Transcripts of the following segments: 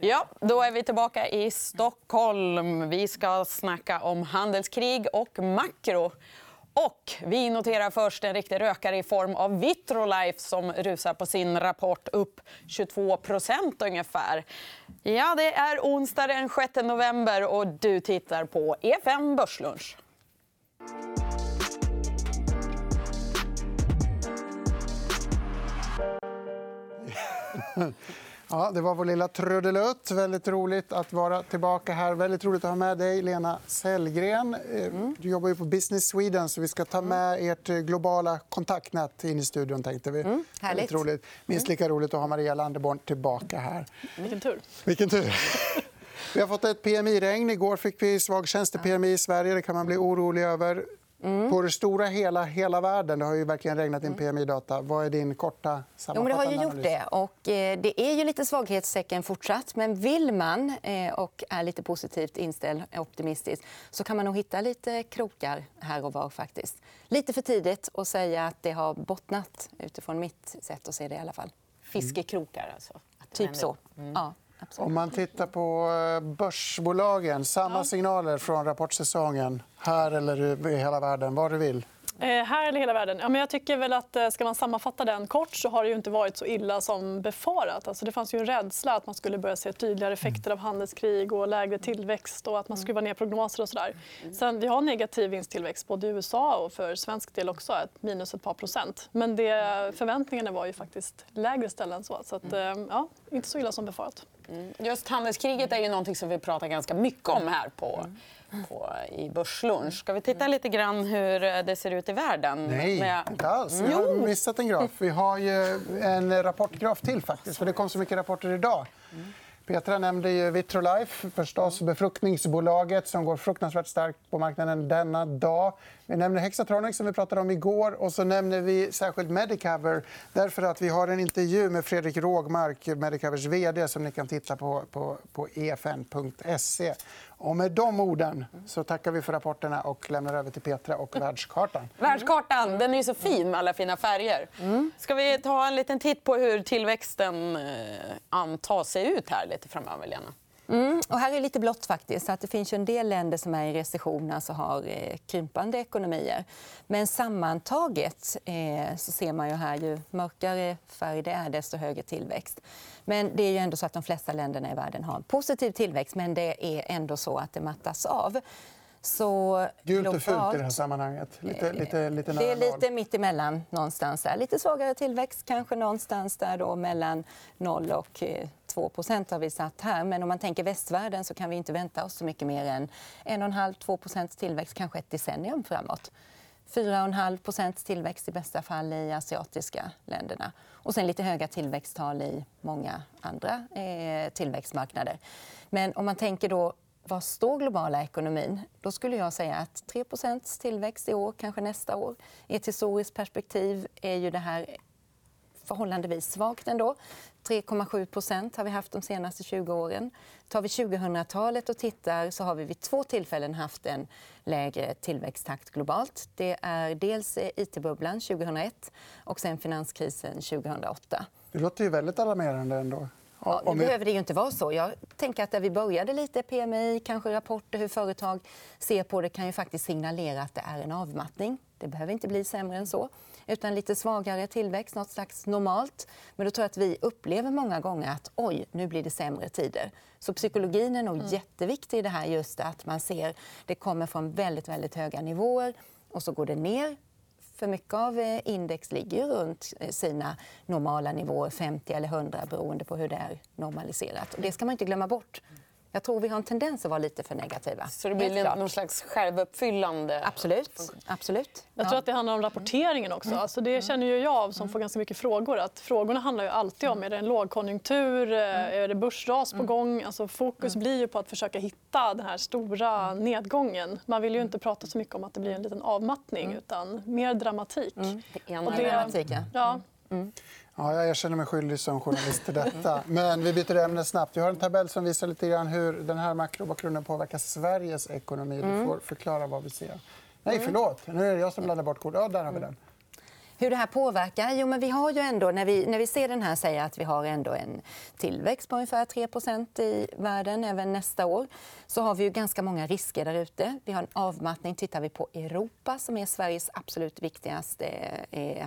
Ja, då är vi tillbaka i Stockholm. Vi ska snacka om handelskrig och makro. Och vi noterar först en riktig rökare i form av Vitrolife som rusar på sin rapport upp 22 ungefär. Ja, det är onsdag den 6 november och du tittar på EFN Börslunch. Ja, det var vår lilla trudelutt. Väldigt roligt att vara tillbaka här. Väldigt roligt att ha med dig, Lena Sellgren. Mm. Du jobbar ju på Business Sweden, så vi ska ta med ert globala kontaktnät in i studion. Tänkte vi. Mm. Härligt. roligt. Minst lika roligt att ha Maria Landeborn tillbaka här. Vilken tur. Vilken tur. Vi har fått ett PMI-regn. Igår fick vi svag tjänste-PMI i Sverige. Det kan man bli orolig över. Mm. På det stora hela, hela världen, det har ju verkligen regnat in mm. PMI-data. Vad är din korta jo, det har ju gjort det. Och, eh, det är ju lite svaghetstecken fortsatt. Men vill man eh, och är lite positivt inställd, optimistisk så kan man nog hitta lite krokar här och var. faktiskt. Lite för tidigt att säga att det har bottnat, utifrån mitt sätt att se det. i alla fall. Fiskekrokar, alltså? Typ så. Mm. Ja. Absolut. Om man tittar på eh, börsbolagen, samma signaler från rapportsäsongen här eller i hela världen. Vad du vill. Eh, här eller hela världen? Ja, men jag tycker väl att eh, ska man sammanfatta den kort så har det ju inte varit så illa som befarat. Alltså, det fanns ju en rädsla att man skulle börja se tydligare effekter av handelskrig och lägre tillväxt och att man skruvar ner prognoser. och sådär. Sen, vi har negativ vinsttillväxt både i USA och för svensk del också. Ett minus ett par procent. Men det, förväntningarna var ju faktiskt lägre ställen än så. så att, ja, inte så illa som befarat. Mm. Just handelskriget är ju något som vi pratar ganska mycket om här på, på, i Börslunch. Ska vi titta lite grann hur det ser ut i världen? Nej, inte alls. Vi har missat en graf. Vi har ju en rapportgraf till. faktiskt. För det kom så mycket rapporter idag. Petra nämnde ju Vitrolife, förstås befruktningsbolaget som går fruktansvärt starkt på marknaden denna dag. Vi nämner Hexatronic, som vi pratade om igår. Och så nämner vi särskilt Medicover. Därför att vi har en intervju med Fredrik Rågmark, Medicovers vd som ni kan titta på på, på efn.se. Och med de orden så tackar vi för rapporterna och lämnar över till Petra och världskartan. Världskartan den är så fin med alla fina färger. Mm. Ska vi ta en liten titt på hur tillväxten eh, antas se ut här lite framöver, Lena? Mm. Och här är lite blått. faktiskt. Att det finns en del länder som är i recession, alltså har eh, krympande ekonomier. Men sammantaget eh, så ser man ju här ju mörkare färg det är, desto högre tillväxt. Men det är ju ändå så att de flesta länderna i världen har en positiv tillväxt. Men det är ändå så att det mattas av. Så Gult och fult i det här sammanhanget. Lite, lite, lite det är lite mitt emellan. Någonstans där. Lite svagare tillväxt, kanske någonstans där då mellan 0 och 2 har vi satt här. Men om man tänker västvärlden så kan vi inte vänta oss så mycket mer än 1,5-2% tillväxt, kanske ett decennium framåt. 4,5% tillväxt i bästa fall i asiatiska länderna. Och sen lite höga tillväxttal i många andra eh, tillväxtmarknader. Men om man tänker då var står globala ekonomin? Då skulle jag säga att 3% tillväxt i år, kanske nästa år. I ett historiskt perspektiv är ju det här förhållandevis svagt. ändå. 3,7% har vi haft de senaste 20 åren. Tar vi 2000-talet och tittar så har vi vid två tillfällen haft en lägre tillväxttakt globalt. Det är dels it-bubblan 2001 och sen finanskrisen 2008. Det låter ju väldigt alarmerande. ändå. Ja, nu behöver det ju inte vara så. Jag tänker att där vi började lite, PMI, kanske rapporter hur företag ser på det kan ju faktiskt signalera att det är en avmattning. Det behöver inte bli sämre än så. Utan lite svagare tillväxt, något slags normalt. Men då tror jag att vi upplever många gånger att oj, nu blir det sämre tider. Så psykologin är nog mm. jätteviktig i det här. just att man ser Det kommer från väldigt, väldigt höga nivåer och så går det ner för mycket av eh, index ligger runt eh, sina normala nivåer, 50 eller 100 beroende på hur det är normaliserat. det ska man inte glömma bort. Jag tror vi har en tendens att vara lite för negativa. Så det blir någon slags självuppfyllande... Absolut. Absolut. Jag tror att det handlar om rapporteringen också. Mm. Alltså det känner ju jag som får ganska mycket frågor. Att frågorna handlar ju alltid om är det en lågkonjunktur, eh, mm. är det börsras på mm. gång. Alltså fokus blir ju på att försöka hitta den här stora nedgången. Man vill ju inte prata så mycket om att det blir en liten avmattning utan mer dramatik. Mm. Det Och det... dramatik, ja. Mm. Ja, jag känner mig skyldig som journalist till detta. Men vi byter ämne snabbt. Vi har en tabell som visar lite grann hur den här makrobakgrunden påverkar Sveriges ekonomi. Du mm. får förklara vad vi ser. Nej, mm. förlåt. Nu är det jag som blandar bort kort. Ja, där har vi den. Hur det här påverkar? Jo, men vi har ju ändå, när, vi, när vi ser den här säger att vi har ändå en tillväxt på ungefär 3% i världen även nästa år så har vi ju ganska många risker där ute. Vi har en avmattning. Tittar vi på Europa, som är Sveriges absolut viktigaste eh,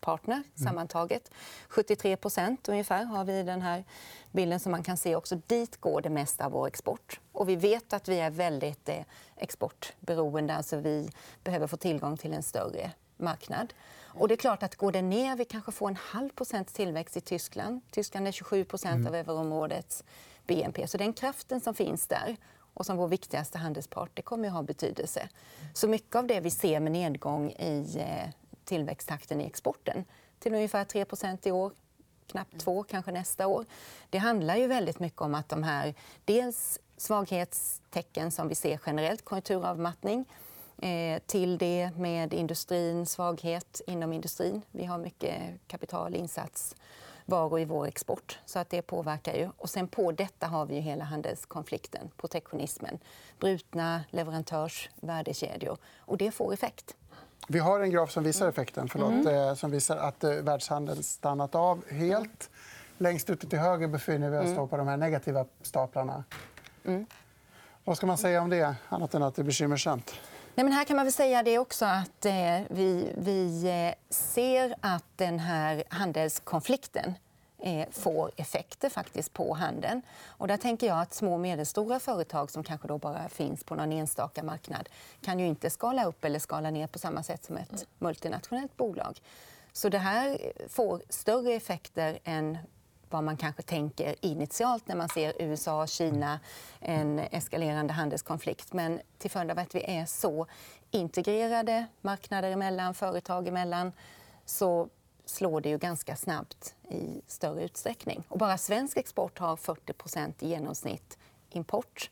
handelspartner mm. sammantaget. 73% ungefär har vi den här bilden som man kan se också. Dit går det mesta av vår export. Och vi vet att vi är väldigt eh, exportberoende. Alltså vi behöver få tillgång till en större marknad. Och det är klart att går det ner, vi kanske får en halv procent tillväxt i Tyskland. Tyskland är 27 procent mm. av euroområdets BNP. Så den kraften som finns där och som vår viktigaste handelspart, det kommer att ha betydelse. Så mycket av det vi ser med nedgång i eh, tillväxttakten i exporten till ungefär 3% i år, knappt 2 kanske nästa år. Det handlar ju väldigt mycket om att de här dels svaghetstecken som vi ser generellt, konjunkturavmattning, Eh, till det med industrin, svaghet inom industrin. Vi har mycket kapitalinsatsvaror i vår export. så att Det påverkar. ju. Och sen på detta har vi ju hela handelskonflikten, protektionismen. Brutna leverantörsvärdekedjor. Och det får effekt. Vi har en graf som visar effekten. Förlåt, mm. Eh, som visar att eh, världshandeln stannat av helt. Längst ute till höger befinner vi oss mm. på de här negativa staplarna. Mm. Vad ska man säga om det, annat än att det är bekymmersamt? Nej, men här kan man väl säga det också att eh, vi, vi ser att den här handelskonflikten Eh, får effekter faktiskt på handeln. Och där tänker jag att små och medelstora företag som kanske då bara finns på någon enstaka marknad kan ju inte skala upp eller skala ner på samma sätt som ett multinationellt bolag. Så det här får större effekter än vad man kanske tänker initialt när man ser USA och Kina, en eskalerande handelskonflikt. Men till följd av att vi är så integrerade marknader emellan, företag emellan så slår det ju ganska snabbt i större utsträckning. Och bara svensk export har 40 i genomsnitt import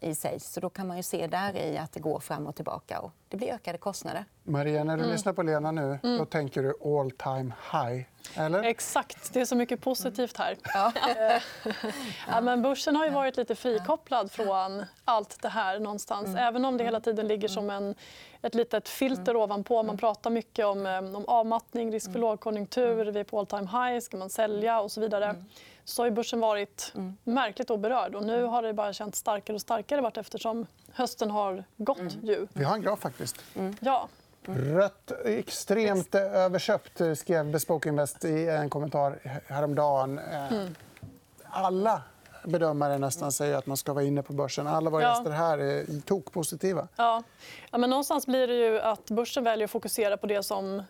i sig. Så då kan man ju se där i att det går fram och tillbaka och det blir ökade kostnader. Maria, när du mm. lyssnar på Lena nu, då mm. tänker du all time high. Eller? Exakt. Det är så mycket positivt här. Ja. ja, men börsen har ju varit lite frikopplad från allt det här. någonstans. Mm. Även om det hela tiden ligger som en, ett litet filter mm. ovanpå. Man pratar mycket om, eh, om avmattning, risk för lågkonjunktur. Vi är på all time high. Ska man sälja? och så vidare så har börsen varit mm. märkligt oberörd. Och nu har det bara känts starkare och starkare vart eftersom hösten har gått. Mm. Ju. Vi har en graf, faktiskt. Mm. Ja. Rött, extremt överköpt, skrev Bespoke Invest i en kommentar häromdagen. Eh, mm. Alla bedömare nästan säger att man ska vara inne på börsen. Alla våra ja. gäster här är tokpositiva. Ja. Ja, men någonstans blir det ju att börsen väljer att fokusera på det som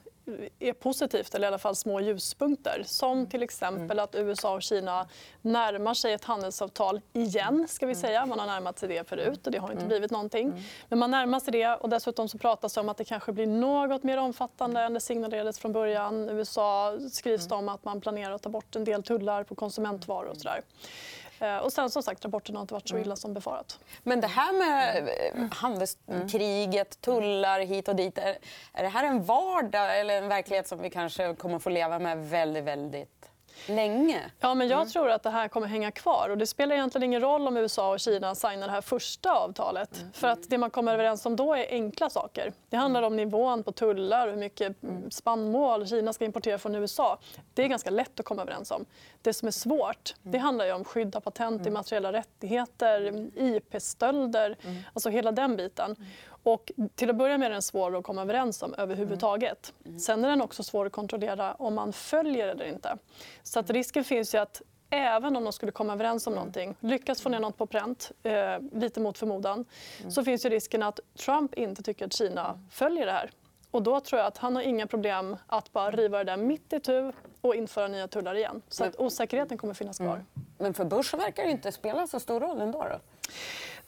är positivt, eller i alla fall små ljuspunkter. Som till exempel att USA och Kina närmar sig ett handelsavtal igen. Ska vi säga. Man har närmat sig det förut och det har inte blivit någonting. Men man närmar sig det och dessutom så pratas det om att det kanske blir något mer omfattande än det signalerades från början. USA skrivs det om att man planerar att ta bort en del tullar på konsumentvaror och sådär. Eh, och sen som sagt, rapporten har inte varit så mm. illa som befarat. Men det här med eh, handelskriget, tullar hit och dit. Är, det här en vardag eller en verklighet som vi kanske kommer få leva med väldigt, väldigt länge. Ja, men jag mm. tror att det här kommer hänga kvar. Och det spelar egentligen ingen roll om USA och Kina signar det här första avtalet. Mm. För att Det man kommer överens om då är enkla saker. Det handlar om nivån på tullar och hur mycket mm. spannmål Kina ska importera från USA. Det är ganska lätt att komma överens om. Det som är svårt det handlar om skydd av patent, immateriella rättigheter, IP-stölder. Alltså hela den biten. Och till att börja med är den svår att komma överens om överhuvudtaget. Mm. Sen är den också svår att kontrollera om man följer eller inte. Så att risken finns ju att även om de skulle komma överens om någonting, lyckas få ner något på pränt, eh, lite mot förmodan, mm. så finns ju risken att Trump inte tycker att Kina följer det här. Och då tror jag att han har inga problem att bara riva det där mitt i tu och införa nya tullar igen. Så att osäkerheten kommer finnas kvar. Mm. Men för börsen verkar det inte spela så stor roll ändå. Då?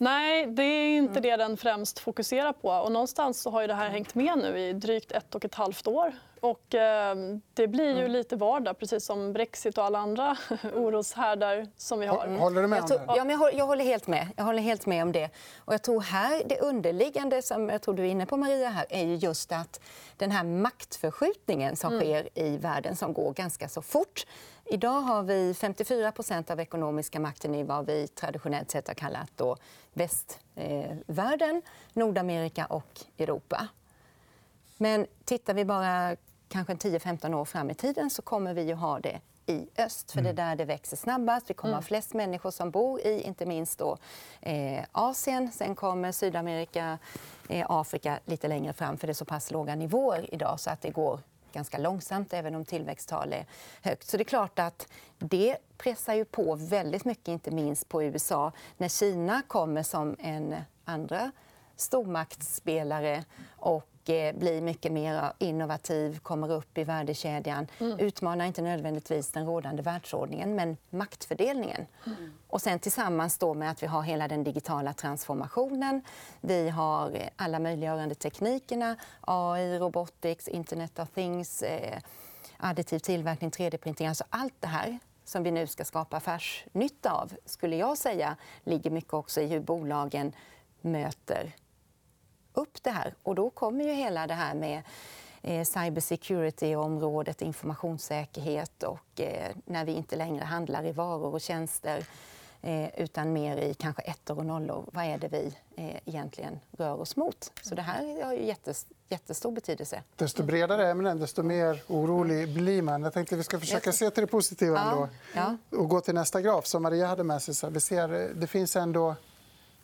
Nej, det är inte mm. det den främst fokuserar på. Och någonstans så har ju det här hängt med nu i drygt ett och ett halvt år. Och, eh, det blir ju mm. lite vardag, precis som Brexit och alla andra oroshärdar som vi har. Håller du med om det? Ja, men jag, håller, jag håller helt med. Jag håller helt med om det. Och jag tror här, det underliggande som jag tror du är inne på, Maria, här, är ju just att den här maktförskjutningen som mm. sker i världen som går ganska så fort. Idag har vi 54% av ekonomiska makten i vad vi traditionellt sett har kallat då västvärlden, Nordamerika och Europa. Men tittar vi bara kanske 10-15 år fram i tiden så kommer vi ju ha det i öst. För Det är där det växer snabbast. Vi kommer ha flest människor som bor i inte minst då, eh, Asien. Sen kommer Sydamerika, eh, Afrika lite längre fram för det är så pass låga nivåer idag så att det går ganska långsamt även om tillväxttal är högt. Så det är klart att det pressar ju på väldigt mycket, inte minst på USA när Kina kommer som en andra stormaktsspelare och Eh, blir mycket mer innovativ, kommer upp i värdekedjan. Mm. Utmanar inte nödvändigtvis den rådande världsordningen, men maktfördelningen. Mm. Och sen tillsammans då med att vi har hela den digitala transformationen. Vi har alla möjliggörande teknikerna, AI, robotics, internet of things, eh, additiv tillverkning, 3D-printing. Alltså allt det här som vi nu ska skapa affärsnytta av skulle jag säga ligger mycket också i hur bolagen möter upp det här. Och då kommer ju hela det här med eh, cybersecurity-området, informationssäkerhet och eh, när vi inte längre handlar i varor och tjänster eh, utan mer i kanske ettor och nollor. Vad är det vi egentligen rör oss mot? Så det här har ju jättes, jättestor betydelse. Desto bredare ämnen, desto mer orolig blir man. Jag tänkte att vi ska försöka se till det positiva ändå. Ja. och gå till nästa graf som Maria hade med sig. vi ser, det finns ändå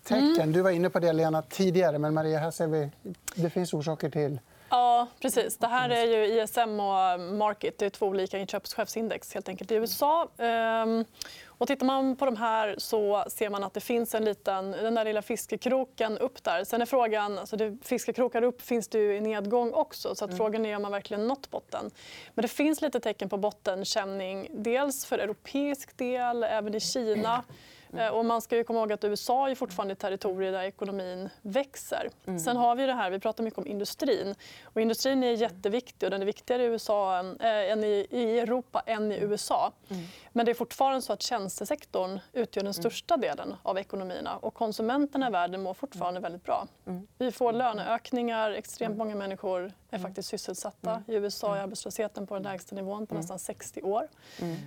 tecken. Mm. Du var inne på det Lena tidigare, men Maria, här ser vi det finns orsaker till Ja, precis. Det här är ju ISM och Market. Det är två olika inköpschefsindex helt enkelt i USA. Ehm, och tittar man på de här så ser man att det finns en liten, den där lilla fiskekroken upp där. Sen är frågan, alltså det, fiskekrokar upp finns det ju i nedgång också. Så att mm. frågan är om man verkligen nått botten. Men det finns lite tecken på bottenkänning. Dels för europeisk del, även i Kina. Eh, och man ska ju komma ihåg att USA är fortfarande ett territorium där ekonomin växer. Mm. Sen har vi det här, vi pratar mycket om industrin. Och industrin är jätteviktig och den är viktigare i, USA, äh, än i, i Europa än i USA. Mm. Men det är fortfarande så att tjänstesektorn utgör den mm. största delen av ekonomierna och konsumenterna i världen mår fortfarande väldigt bra. Mm. Vi får löneökningar, extremt många människor är faktiskt sysselsatta. I USA är arbetslösheten på den lägsta nivån på nästan 60 år.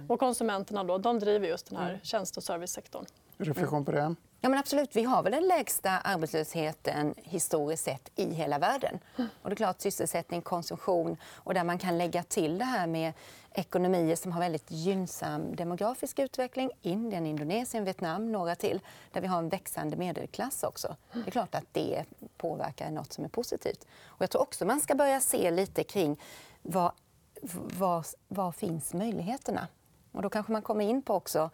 Och konsumenterna då, de driver just den här tjänste och servicesektorn. Reflektion på det? Ja, men absolut. Vi har väl den lägsta arbetslösheten historiskt sett i hela världen. Och det är klart, sysselsättning, konsumtion och där man kan lägga till det här med ekonomier som har väldigt gynnsam demografisk utveckling. Indien, Indonesien, Vietnam, några till. Där vi har en växande medelklass också. Det är klart att det påverkar något som är positivt. Och jag tror också man ska börja se lite kring var, var, var finns möjligheterna? Och då kanske man kommer in på också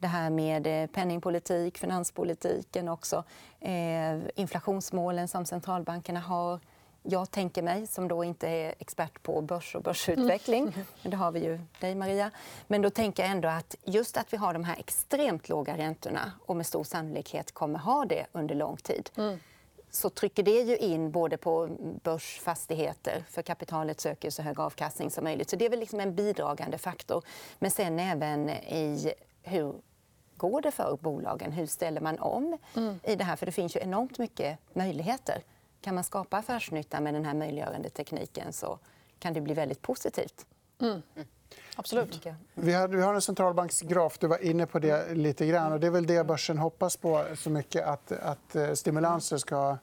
det här med eh, penningpolitik, finanspolitiken också. Eh, inflationsmålen som centralbankerna har. Jag tänker mig, som då inte är expert på börs och börsutveckling, mm. men det har vi ju dig, Maria. Men då tänker jag ändå att just att vi har de här extremt låga räntorna och med stor sannolikhet kommer ha det under lång tid mm. så trycker det ju in både på börsfastigheter, för kapitalet söker så hög avkastning som möjligt. Så Det är väl liksom en bidragande faktor. Men sen även i hur går det för bolagen? Hur ställer man om mm. i det här? För det finns ju enormt mycket möjligheter. Kan man skapa affärsnytta med den här möjliggörande tekniken så kan det bli väldigt positivt. Mm. Absolut. Vi har, vi har en centralbanksgraf. Du var inne på det lite grann. Och det är väl det börsen hoppas på så mycket, att, att eh, stimulanser ska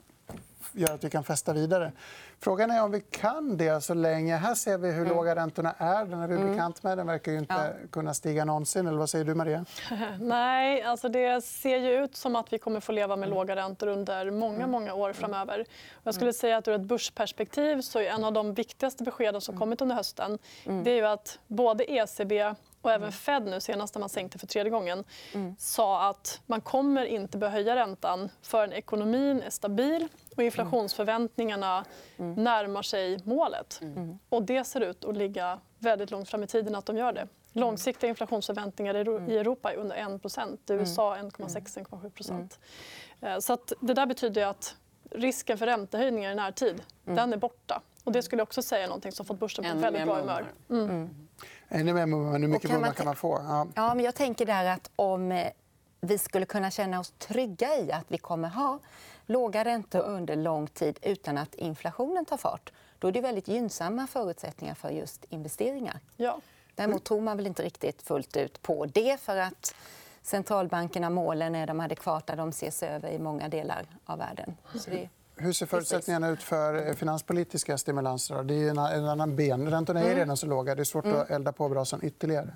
göra att vi kan fästa vidare. Frågan är om vi kan det så länge... Här ser vi hur mm. låga räntorna är. Den är vi mm. bekant med. Den verkar inte ja. kunna stiga någonsin. Eller vad säger du, Maria? Nej, alltså det ser ju ut som att vi kommer få leva med mm. låga räntor under många, mm. många år framöver. Jag skulle säga att ur ett börsperspektiv så är en av de viktigaste beskeden som kommit under hösten det är ju att både ECB och även Fed nu senast när man sänkte för tredje gången mm. sa att man kommer inte behöva höja räntan förrän ekonomin är stabil och inflationsförväntningarna mm. närmar sig målet. Mm. Och det ser ut att ligga väldigt långt fram i tiden att de gör det. Långsiktiga inflationsförväntningar i Europa är under 1 I USA 1,6-1,7 eh, Så att det där betyder att risken för räntehöjningar i närtid den är borta. Och det skulle också säga någonting som fått börsen på väldigt bra humör. Ännu mer mumma. Hur mycket mumma kan man få? Ja. ja. men jag tänker där att om eh, vi skulle kunna känna oss trygga i att vi kommer ha låga räntor under lång tid utan att inflationen tar fart då är det väldigt gynnsamma förutsättningar för just investeringar. Ja. Däremot tror man väl inte riktigt fullt ut på det för att centralbankerna målen är de adekvata. De ses över i många delar av världen. Så det Hur ser förutsättningarna ut för finanspolitiska stimulanser? Det är en annan ben. Räntorna är mm. redan så låga. Det är svårt mm. att elda på brasan ytterligare.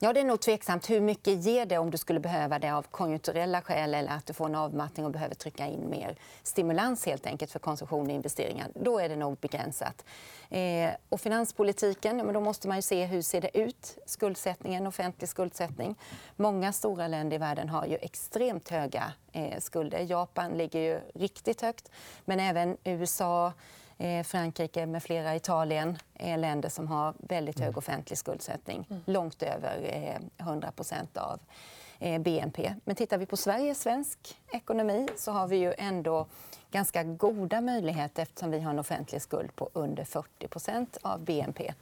Ja, det är nog tveksamt. Hur mycket ger det om du skulle behöva det av konjunkturella skäl eller att du får en avmattning och behöver trycka in mer stimulans helt enkelt för konsumtion och investeringar? Då är det nog begränsat. Eh, och finanspolitiken, ja, men då måste man ju se hur ser det ut skuldsättningen, offentlig skuldsättning. Många stora länder i världen har ju extremt höga eh, skulder. Japan ligger ju riktigt högt, men även USA Frankrike med flera, Italien är länder som har väldigt hög mm. offentlig skuldsättning. Mm. Långt över 100 eh, av eh, BNP. Men tittar vi på Sverige, svensk ekonomi, så har vi ju ändå ganska goda möjligheter eftersom vi har en offentlig skuld på under 40% av BNP.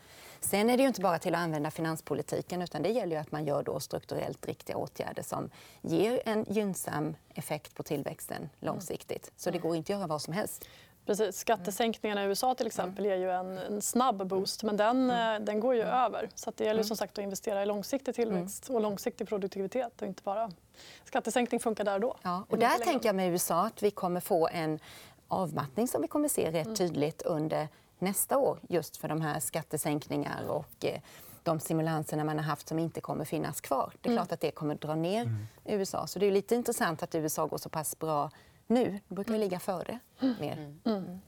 Sen är det ju inte bara till att använda finanspolitiken utan det gäller att man gör då strukturellt riktiga åtgärder som ger en gynnsam effekt på tillväxten långsiktigt. Så det går inte att göra vad som helst. Precis. Skattesänkningarna i USA till exempel ger ju en, en snabb boost, men den, mm. den går ju mm. över. Så det gäller som sagt att investera i långsiktig tillväxt och långsiktig produktivitet och inte bara... Skattesänkning funkar där då. Ja, och där tänker jag med USA att vi kommer få en avmattning som vi kommer se rätt mm. tydligt under nästa år just för de här skattesänkningar och eh, de stimulanserna man har haft som inte kommer finnas kvar. Det är klart att det kommer dra ner mm. USA. Så det är lite intressant att USA går så pass bra nu. Då brukar vi ligga före mer. Mm.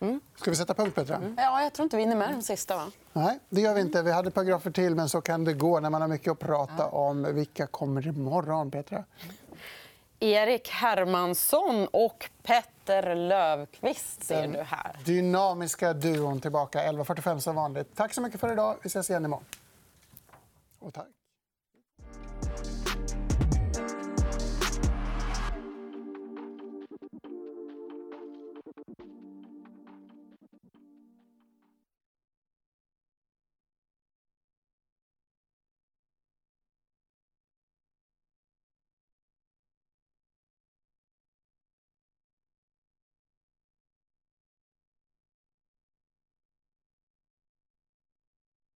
Mm. Ska vi sätta punkt, Petra? Mm. Ja, jag tror inte vi hinner med de sista. Va? Nej, det gör vi inte. Vi hade ett paragrafer till, men så kan det gå när man har mycket att prata ja. om. Vilka kommer imorgon, Petra? Erik Hermansson och Petter Löfqvist ser du här. Dynamiska duon tillbaka 11.45 som vanligt. Tack så mycket för idag. Vi ses igen imorgon. Och tack.